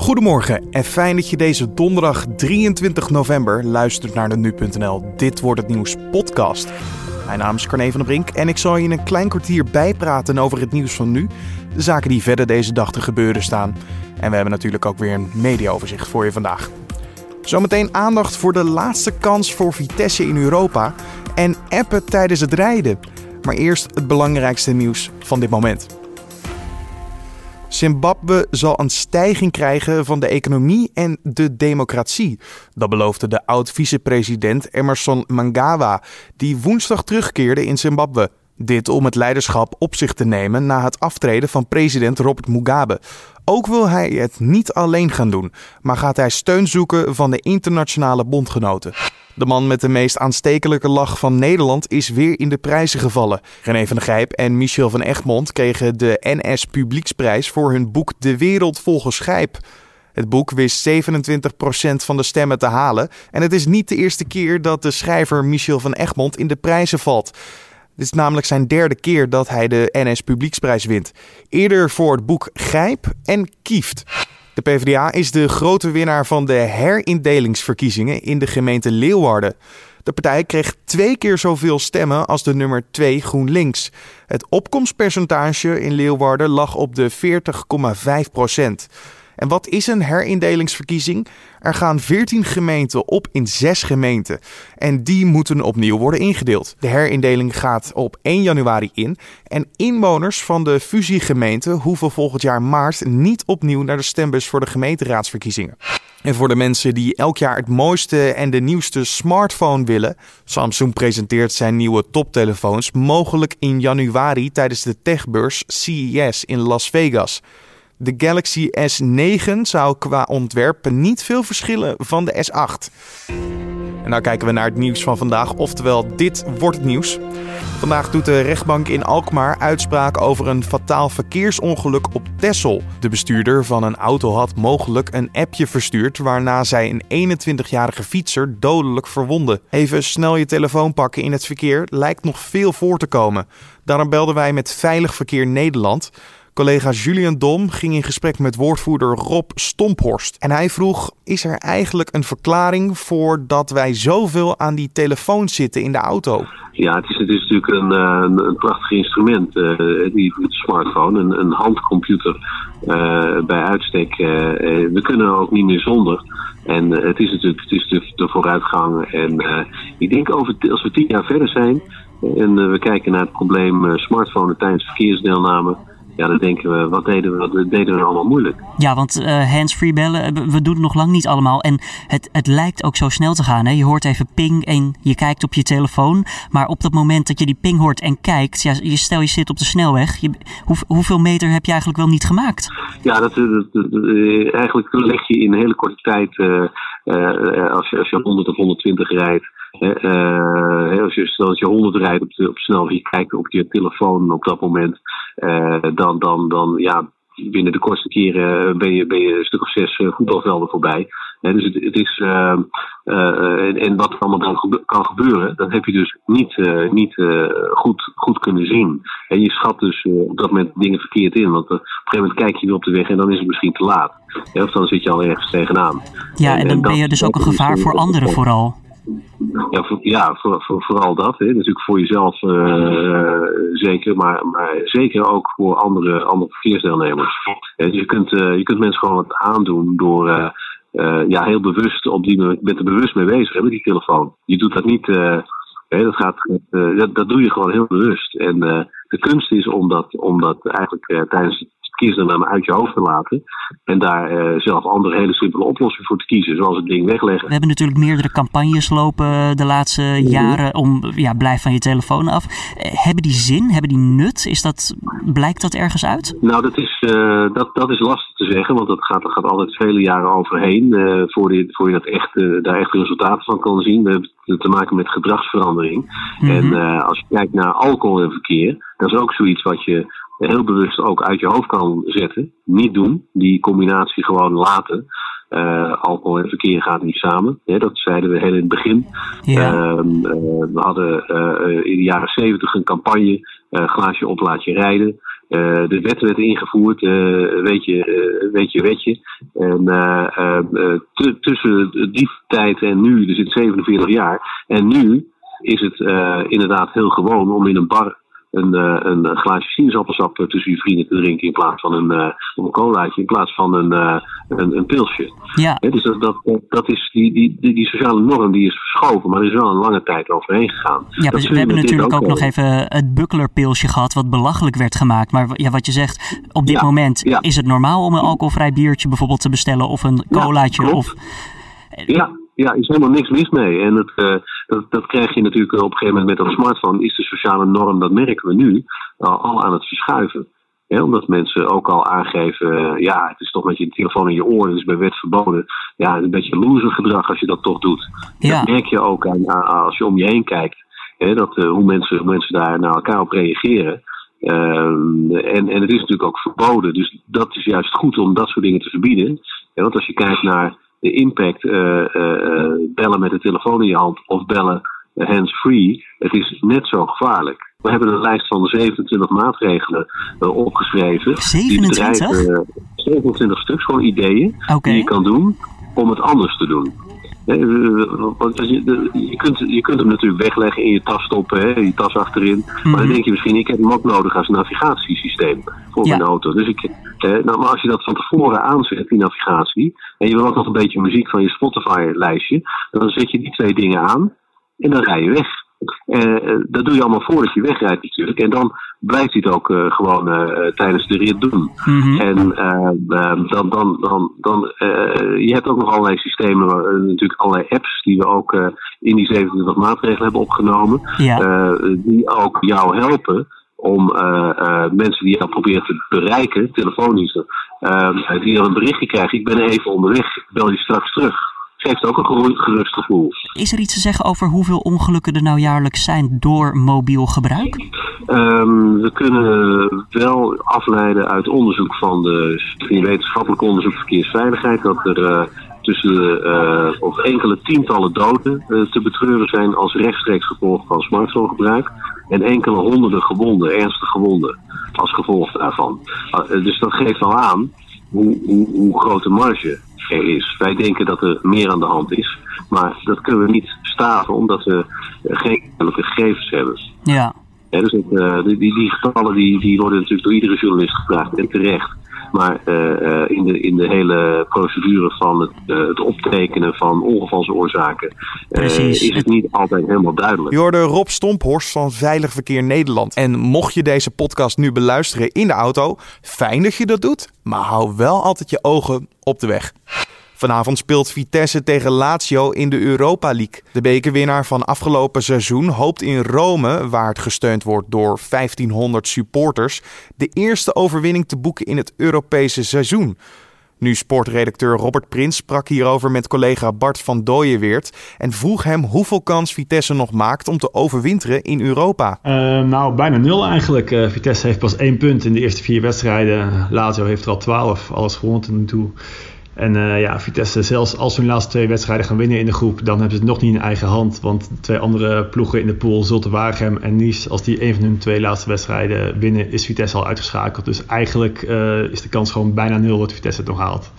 Goedemorgen en fijn dat je deze donderdag 23 november luistert naar de Nu.nl Dit wordt het nieuws podcast. Mijn naam is Carne van der Brink en ik zal je in een klein kwartier bijpraten over het nieuws van nu, de zaken die verder deze dag te gebeuren staan. En we hebben natuurlijk ook weer een mediaoverzicht voor je vandaag. Zometeen aandacht voor de laatste kans voor Vitesse in Europa en appen tijdens het rijden. Maar eerst het belangrijkste nieuws van dit moment. Zimbabwe zal een stijging krijgen van de economie en de democratie. Dat beloofde de oud-vicepresident Emerson Mnangagwa, die woensdag terugkeerde in Zimbabwe. Dit om het leiderschap op zich te nemen na het aftreden van president Robert Mugabe. Ook wil hij het niet alleen gaan doen, maar gaat hij steun zoeken van de internationale bondgenoten. De man met de meest aanstekelijke lach van Nederland is weer in de prijzen gevallen. René van Gijp en Michel van Egmond kregen de NS Publieksprijs voor hun boek De Wereld volgens Gijp. Het boek wist 27% van de stemmen te halen en het is niet de eerste keer dat de schrijver Michel van Egmond in de prijzen valt. Dit is namelijk zijn derde keer dat hij de NS Publieksprijs wint. Eerder voor het boek Gijp en Kieft. De PvdA is de grote winnaar van de herindelingsverkiezingen in de gemeente Leeuwarden. De partij kreeg twee keer zoveel stemmen als de nummer 2 GroenLinks. Het opkomstpercentage in Leeuwarden lag op de 40,5 procent. En wat is een herindelingsverkiezing? Er gaan 14 gemeenten op in 6 gemeenten. En die moeten opnieuw worden ingedeeld. De herindeling gaat op 1 januari in. En inwoners van de fusiegemeenten hoeven volgend jaar maart niet opnieuw naar de stembus voor de gemeenteraadsverkiezingen. En voor de mensen die elk jaar het mooiste en de nieuwste smartphone willen, Samsung presenteert zijn nieuwe toptelefoons mogelijk in januari tijdens de techbeurs CES in Las Vegas. De Galaxy S9 zou qua ontwerp niet veel verschillen van de S8. En nou kijken we naar het nieuws van vandaag, oftewel dit wordt het nieuws. Vandaag doet de rechtbank in Alkmaar uitspraak over een fataal verkeersongeluk op Texel. De bestuurder van een auto had mogelijk een appje verstuurd waarna zij een 21-jarige fietser dodelijk verwondde. Even snel je telefoon pakken in het verkeer lijkt nog veel voor te komen. Daarom belden wij met Veilig Verkeer Nederland. Collega Julian Dom ging in gesprek met woordvoerder Rob Stomphorst. En hij vroeg: Is er eigenlijk een verklaring voor dat wij zoveel aan die telefoon zitten in de auto? Ja, het is, het is natuurlijk een, eh, een, prachtig instrument, uh, die smartphone, een, een handcomputer uh, bij uitstek. we kunnen er ook niet meer zonder. En het is natuurlijk het is de, de vooruitgang. En ik denk over, als we tien jaar verder zijn en we kijken naar het probleem smartphone tijdens verkeersdeelname ja, dan denken we, wat deden we, wat deden we allemaal moeilijk? Ja, want uh, hands-free bellen, we doen het nog lang niet allemaal. En het, het lijkt ook zo snel te gaan. Hè? Je hoort even ping en je kijkt op je telefoon. Maar op dat moment dat je die ping hoort en kijkt, ja, je, stel je zit op de snelweg. Je, hoe, hoeveel meter heb je eigenlijk wel niet gemaakt? Ja, dat, dat, eigenlijk leg je in een hele korte tijd, uh, uh, als, je, als je 100 of 120 rijdt, uh, als je, stel dat je 100 rijdt op, de, op snelweg, je kijkt op je telefoon op dat moment, uh, dan, dan, dan ja, binnen de kortste keren ben je, ben je een stuk of zes voetbalvelden voorbij. dus het, het is, uh, uh, en wat er allemaal dan kan gebeuren, dat heb je dus niet, niet goed, goed kunnen zien. En je schat dus op dat moment dingen verkeerd in, want op een gegeven moment kijk je weer op de weg en dan is het misschien te laat. of dan zit je al ergens tegenaan. Ja, en, en dan ben je dus ook een gevaar voor anderen vooral. Ja, voor, ja voor, voor, vooral dat. Hè. Natuurlijk voor jezelf uh, zeker, maar, maar zeker ook voor andere, andere verkeersdeelnemers. je kunt, uh, je kunt mensen gewoon wat aandoen door uh, ja, heel bewust op die je bent er bewust mee bezig hè, met die telefoon. Je doet dat niet. Hè, dat, gaat, dat doe je gewoon heel bewust. En de kunst is om dat, om dat eigenlijk tijdens verkeersdeelname uit je hoofd te laten. En daar uh, zelf andere hele simpele oplossingen voor te kiezen, zoals het ding wegleggen. We hebben natuurlijk meerdere campagnes lopen de laatste mhm. jaren om ja, blijf van je telefoon af. Eh, hebben die zin? Hebben die nut? Is dat, blijkt dat ergens uit? Nou, dat is, uh, dat, dat is lastig te zeggen, want dat gaat, er gaat altijd vele jaren overheen uh, voor, je, voor je dat echt, daar echt resultaten van kan zien. We hebben te maken met gedragsverandering. Mm -hmm. En als je kijkt naar alcohol en verkeer, dat is ook zoiets wat je heel bewust ook uit je hoofd kan zetten. Niet doen, die combinatie gewoon laten. Uh, alcohol en verkeer gaat niet samen. dat zeiden we heel in het begin. Ja. Uh, uh, we hadden uh, in de jaren zeventig een campagne, glaasje op laat je rijden. de wet werd ingevoerd, weet, je, weet je, weet je. En tussen die tijd en nu, er zit 47 jaar, en nu is het inderdaad heel gewoon om in een bar een, uh, een glaasje sinaasappelsap tussen je vrienden te drinken in plaats van een, een colaatje, in plaats van een, een, een, pilsje. Ja. dus dat, dat, dat is die, die, die, die, sociale norm die is verschoven, maar er is wel een lange tijd overheen gegaan. Ja, we, we hebben natuurlijk ook, nog even het bucklerpilsje gehad, wat belachelijk werd gemaakt. Maar ja, wat je zegt, op dit moment is het normaal om een alcoholvrij biertje bijvoorbeeld te bestellen of een colaatje. Ja, of, ja, ja, is helemaal niks mis mee. En het, uh, dat, dat krijg je natuurlijk op een gegeven moment met dat smartphone. Is de sociale norm, dat merken we nu, al aan het verschuiven. Omdat mensen ook al aangeven, uh, ja, het is toch met je telefoon in je oor, is bij wet verboden. Ja, een beetje loser gedrag als je dat toch doet. Ja. Dat merk je ook aan, als je om je heen kijkt. Dat, hoe, mensen, hoe mensen daar naar elkaar op reageren. Ehm, en, en het is natuurlijk ook verboden. Dus dat is juist goed om dat soort dingen te verbieden. Ja, want als je kijkt naar de impact uh, uh, bellen met de telefoon in je hand of bellen hands-free, het is net zo gevaarlijk. We hebben een lijst van 27 maatregelen opgeschreven. 27? Die bedrijven, 27 stuks, gewoon ideeën okay. die je kan doen om het anders te doen. Want je, je, kunt, je kunt hem natuurlijk wegleggen in je tas stoppen, hè, je tas achterin. Mm -hmm. Maar dan denk je misschien, ik heb hem ook nodig als navigatiesysteem voor ja. mijn auto. Dus ik, eh, nou, maar als je dat van tevoren aanzet, die navigatie, en je wil ook nog een beetje muziek van je Spotify-lijstje, dan zet je die twee dingen aan en dan rij je weg. Uh, dat doe je allemaal voordat je wegrijdt natuurlijk. En dan blijft hij het ook uh, gewoon uh, tijdens de rit doen. Mm -hmm. En dan, dan, dan, dan je hebt ook nog allerlei systemen, natuurlijk allerlei apps die we ook in die 27 maatregelen hebben opgenomen. Ja. die ook jou helpen om mensen die jou proberen te bereiken, telefonisch, die dan een berichtje krijgen. Ik ben even onderweg, bel je straks terug geeft ook een gerust gevoel. Is er iets te zeggen over hoeveel ongelukken er nou jaarlijks zijn door mobiel gebruik? Um, we kunnen wel afleiden uit onderzoek van de wetenschappelijk onderzoek verkeersveiligheid dat er uh, tussen uh, of enkele tientallen doden uh, te betreuren zijn als rechtstreeks gevolg van smartphonegebruik en enkele honderden gewonden, ernstige gewonden als gevolg daarvan. dus dat geeft al aan hoe, hoe, hoe groot de marge er is. Wij denken dat er meer aan de hand is, maar dat kunnen we niet staven omdat we geen gegevens hebben. Ja. ja dus het, uh, die, die getallen die, die worden natuurlijk door iedere journalist gevraagd en terecht. Maar uh, in, de, in de hele procedure van het, uh, het optekenen van ongevalsoorzaken is het niet altijd helemaal duidelijk. Je hoorde Rob Stomphorst van Veilig Verkeer Nederland. En mocht je deze podcast nu beluisteren in de auto, fijn dat je dat doet, maar hou wel altijd je ogen op de weg. Vanavond speelt Vitesse tegen Lazio in de Europa League. De bekerwinnaar van afgelopen seizoen hoopt in Rome, waar het gesteund wordt door 1500 supporters, de eerste overwinning te boeken in het Europese seizoen. Nu sportredacteur Robert Prins sprak hierover met collega Bart van Dooyenweert en vroeg hem hoeveel kans Vitesse nog maakt om te overwinteren in Europa. Uh, nou, bijna nul eigenlijk. Uh, Vitesse heeft pas één punt in de eerste vier wedstrijden. Lazio heeft er al twaalf, alles gewonnen tot nu toe. En uh, ja, Vitesse, zelfs als ze hun laatste twee wedstrijden gaan winnen in de groep, dan hebben ze het nog niet in eigen hand. Want de twee andere ploegen in de pool, Zulte Waregem en Nice, als die een van hun twee laatste wedstrijden winnen, is Vitesse al uitgeschakeld. Dus eigenlijk uh, is de kans gewoon bijna nul dat Vitesse het nog haalt.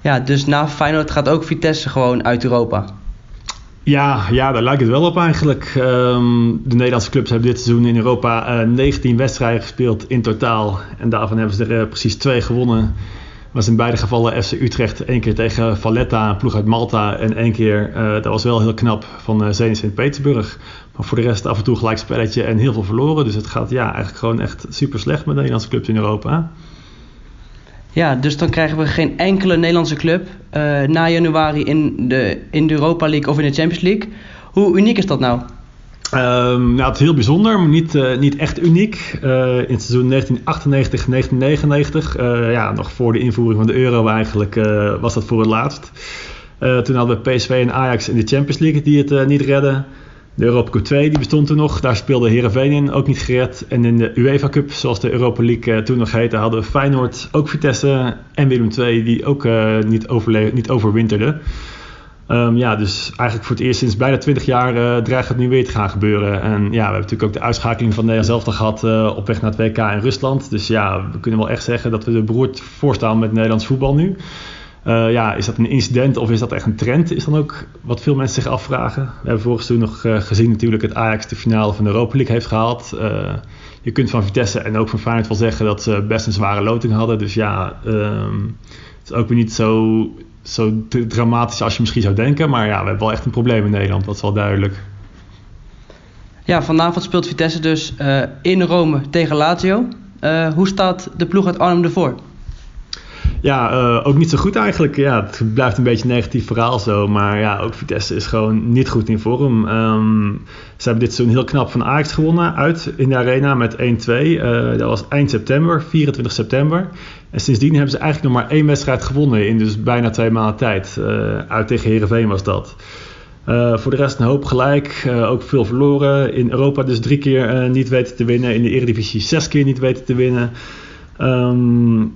Ja, dus na Feyenoord gaat ook Vitesse gewoon uit Europa? Ja, ja, daar lijkt het wel op eigenlijk. Um, de Nederlandse clubs hebben dit seizoen in Europa uh, 19 wedstrijden gespeeld in totaal. En daarvan hebben ze er precies twee gewonnen was in beide gevallen FC Utrecht één keer tegen Valletta, een ploeg uit Malta. En één keer, uh, dat was wel heel knap, van uh, Zenit Sint-Petersburg. Maar voor de rest af en toe gelijk spelletje en heel veel verloren. Dus het gaat ja, eigenlijk gewoon echt super slecht met Nederlandse clubs in Europa. Ja, dus dan krijgen we geen enkele Nederlandse club uh, na januari in de, in de Europa League of in de Champions League. Hoe uniek is dat nou? Um, nou, het is heel bijzonder, maar niet, uh, niet echt uniek. Uh, in het seizoen 1998, 1999, uh, ja, nog voor de invoering van de euro eigenlijk, was dat voor het laatst. toen hadden we PSV en Ajax in de Champions League die het niet redden. De Europa Cup 2 die bestond toen nog, daar speelde Heerenveen in, ook niet gered. En in de UEFA Cup, zoals de Europa League toen nog heette, hadden we Feyenoord, ook Vitesse en Willem II die ook niet, niet overwinterden. Um, ja, dus eigenlijk voor het eerst sinds bijna 20 jaar uh, dreigt het nu weer te gaan gebeuren. En ja, we hebben natuurlijk ook de uitschakeling van Nederland zelf gehad uh, op weg naar het WK in Rusland. Dus ja, we kunnen wel echt zeggen dat we er beroerd voorstaan met Nederlands voetbal nu. Uh, ja, is dat een incident of is dat echt een trend? Is dan ook wat veel mensen zich afvragen. We hebben vorig seizoen nog gezien natuurlijk het Ajax de finale van de Europa League heeft gehaald. je kunt van Vitesse en ook van Feyenoord wel zeggen dat ze best een zware loting hadden. Dus ja, het is ook weer niet zo zo dramatisch als je misschien zou denken. Maar ja, we hebben wel echt een probleem in Nederland, dat is wel duidelijk. Ja, vanavond speelt Vitesse dus uh, in Rome tegen Lazio. Uh, hoe staat de ploeg uit Arnhem ervoor? Ja, uh, ook niet zo goed eigenlijk. Ja, het blijft een beetje een negatief verhaal zo. Maar ja, ook Vitesse is gewoon niet goed in vorm. Um, ze hebben dit seizoen heel knap van Ajax gewonnen. Uit in de arena met 1-2. Uh, dat was eind september, 24 september. En sindsdien hebben ze eigenlijk nog maar één wedstrijd gewonnen. In dus bijna twee maanden tijd. Uh, uit tegen Herenveen was dat. Voor de rest een hoop gelijk. Ook veel verloren. In Europa dus drie keer niet weten te winnen. In de Eredivisie zes keer niet weten te winnen. Um,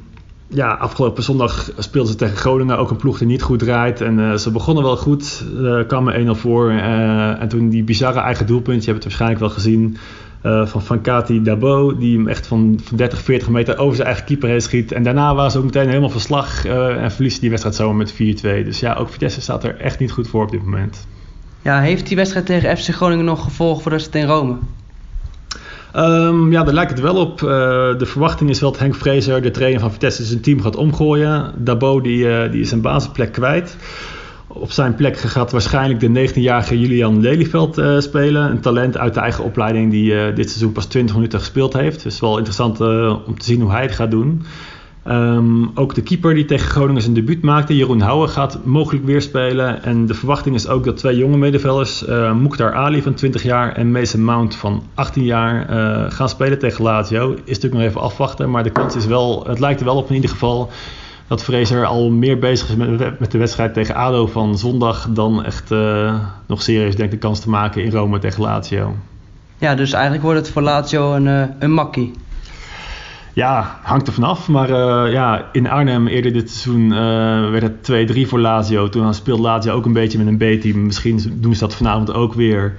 ja, afgelopen zondag speelden ze tegen Groningen, ook een ploeg die niet goed draait. En uh, ze begonnen wel goed, uh, kwamen 1-0 voor. Uh, en toen die bizarre eigen doelpunt, je hebt het waarschijnlijk wel gezien, van Fankati Dabo, die hem echt van, van 30, 40 meter over zijn eigen keeper heen schiet. En daarna waren ze ook meteen helemaal verslag en verliezen die wedstrijd zomaar met 4-2. Dus ja, ook Vitesse staat er echt niet goed voor op dit moment. Ja, heeft die wedstrijd tegen FC Groningen nog gevolgen voor de wedstrijd in Rome? Um, ja, daar lijkt het wel op. Uh, de verwachting is wel dat Henk Vrezer, de trainer van Vitesse, zijn team gaat omgooien. Dabo die, uh, die is zijn basisplek kwijt. Op zijn plek gaat waarschijnlijk de 19-jarige Julian Lelyveld uh, spelen. Een talent uit de eigen opleiding die dit seizoen pas 20 minuten gespeeld heeft. Dus wel interessant om te zien hoe hij het gaat doen. Um, ook de keeper die tegen Groningen zijn debuut maakte, Jeroen Houwen, gaat mogelijk weer spelen. En de verwachting is ook dat twee jonge middenvelders, uh, Ali van 20 jaar en Mason Mount van 18 jaar, uh, gaan spelen tegen Lazio. Is natuurlijk nog even afwachten, maar de kans is wel, het lijkt er wel op in ieder geval dat Fraser al meer bezig is met, met de wedstrijd tegen ADO van zondag dan echt uh, nog serieus denkt de kans te maken in Rome tegen Lazio. Ja, dus eigenlijk wordt het voor Lazio een, een makkie. Ja, hangt er vanaf. Maar uh, ja, in Arnhem eerder dit seizoen uh, werd het 2-3 voor Lazio. Toen speelde Lazio ook een beetje met een B-team. Misschien doen ze dat vanavond ook weer.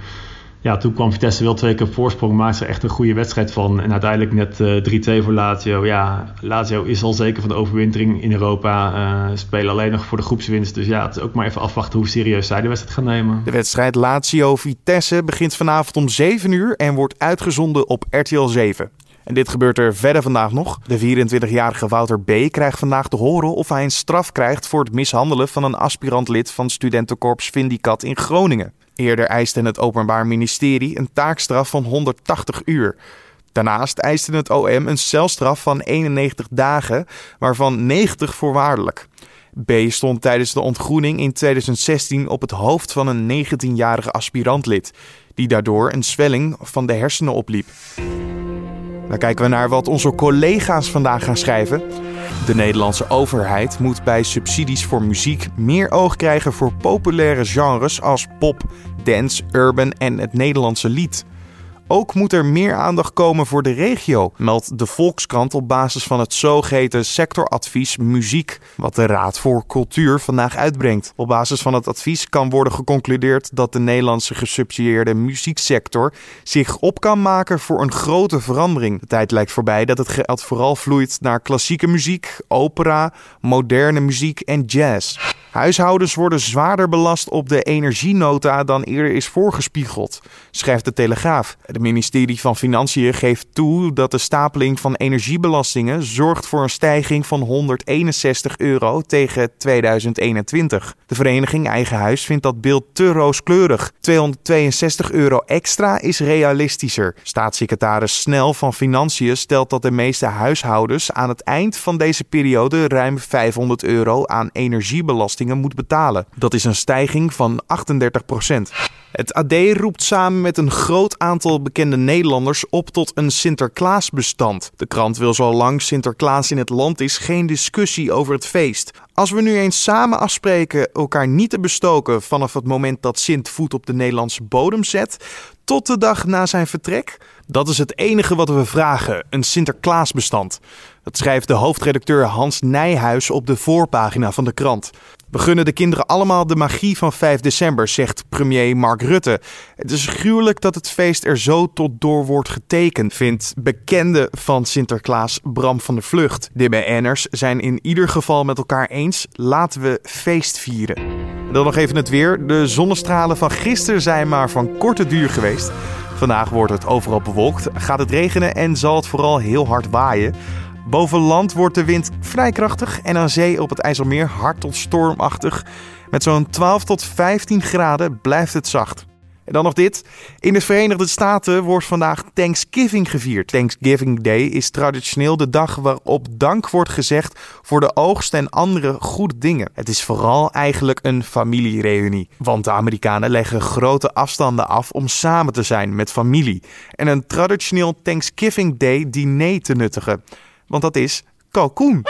Ja, toen kwam Vitesse wel twee keer voorsprong. Maakte ze echt een goede wedstrijd van. En uiteindelijk net uh, 3-2 voor Lazio. Ja, Lazio is al zeker van de overwintering in Europa. spelen alleen nog voor de groepswinst. Dus ja, het is ook maar even afwachten hoe serieus zij de wedstrijd gaan nemen. De wedstrijd Lazio-Vitesse begint vanavond om 7 uur en wordt uitgezonden op RTL 7. En dit gebeurt er verder vandaag nog. De 24-jarige Wouter B. krijgt vandaag te horen of hij een straf krijgt voor het mishandelen van een aspirant-lid van studentenkorps Vindicat in Groningen. Eerder eiste het Openbaar Ministerie een taakstraf van 180 uur. Daarnaast eiste het OM een celstraf van 91 dagen, waarvan 90 voorwaardelijk. B stond tijdens de ontgroening in 2016 op het hoofd van een 19-jarige aspirantlid, die daardoor een zwelling van de hersenen opliep. Dan kijken we naar wat onze collega's vandaag gaan schrijven. De Nederlandse overheid moet bij subsidies voor muziek meer oog krijgen voor populaire genres als pop, dance, urban en het Nederlandse lied. Ook moet er meer aandacht komen voor de regio, meldt de Volkskrant op basis van het zogeheten sectoradvies muziek, wat de Raad voor Cultuur vandaag uitbrengt. Op basis van het advies kan worden geconcludeerd dat de Nederlandse gesubsidieerde muzieksector zich op kan maken voor een grote verandering. De tijd lijkt voorbij dat het geld vooral vloeit naar klassieke muziek, opera, moderne muziek en jazz. Huishoudens worden zwaarder belast op de energienota dan eerder is voorgespiegeld, schrijft de Telegraaf. Het ministerie van Financiën geeft toe dat de stapeling van energiebelastingen zorgt voor een stijging van 161 euro tegen 2021. De vereniging Eigen Huis vindt dat beeld te rooskleurig. 262 euro extra is realistischer. Staatssecretaris Snel van Financiën stelt dat de meeste huishoudens aan het eind van deze periode ruim 500 euro aan energiebelastingen moet betalen. Dat is een stijging van 38 procent. Het AD roept samen met een groot aantal bekende Nederlanders op tot een Sinterklaasbestand. De krant wil zolang Sinterklaas in het land is geen discussie over het feest. Als we nu eens samen afspreken elkaar niet te bestoken vanaf het moment dat Sint voet op de Nederlandse bodem zet, tot de dag na zijn vertrek? Dat is het enige wat we vragen: een Sinterklaasbestand. Dat schrijft de hoofdredacteur Hans Nijhuis op de voorpagina van de krant. We gunnen de kinderen allemaal de magie van 5 december, zegt premier Mark Rutte. Het is gruwelijk dat het feest er zo tot door wordt getekend, vindt bekende van Sinterklaas Bram van der Vlucht. De BN'ers zijn in ieder geval met elkaar eens: laten we feest vieren. En dan nog even het weer. De zonnestralen van gisteren zijn maar van korte duur geweest. Vandaag wordt het overal bewolkt, gaat het regenen en zal het vooral heel hard waaien. Boven land wordt de wind vrij krachtig en aan zee op het IJsselmeer hard tot stormachtig. Met zo'n 12 tot 15 graden blijft het zacht. En dan nog dit. In de Verenigde Staten wordt vandaag Thanksgiving gevierd. Thanksgiving Day is traditioneel de dag waarop dank wordt gezegd voor de oogst en andere goede dingen. Het is vooral eigenlijk een familiereunie. Want de Amerikanen leggen grote afstanden af om samen te zijn met familie. En een traditioneel Thanksgiving Day diner te nuttigen. Want dat is kalkoen.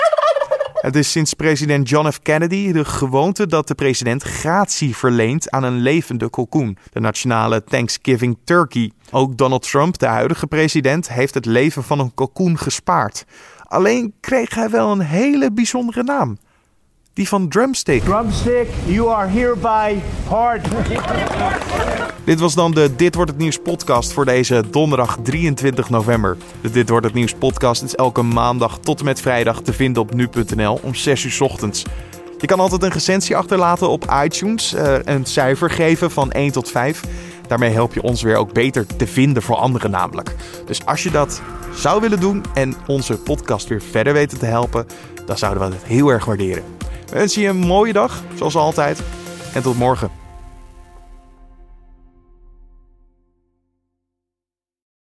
Het is sinds president John F. Kennedy de gewoonte dat de president gratie verleent aan een levende kalkoen, de nationale Thanksgiving Turkey. Ook Donald Trump, de huidige president, heeft het leven van een kalkoen gespaard. Alleen kreeg hij wel een hele bijzondere naam. Die van Drumstick. Drumstick, you are hereby pardoned. Dit was dan de Dit Wordt Het Nieuws podcast voor deze donderdag 23 november. De Dit Wordt Het Nieuws podcast is elke maandag tot en met vrijdag te vinden op nu.nl om 6 uur ochtends. Je kan altijd een recensie achterlaten op iTunes, uh, een cijfer geven van 1 tot 5. Daarmee help je ons weer ook beter te vinden voor anderen namelijk. Dus als je dat zou willen doen en onze podcast weer verder weten te helpen, dan zouden we het heel erg waarderen. We wensen je een mooie dag, zoals altijd. En tot morgen.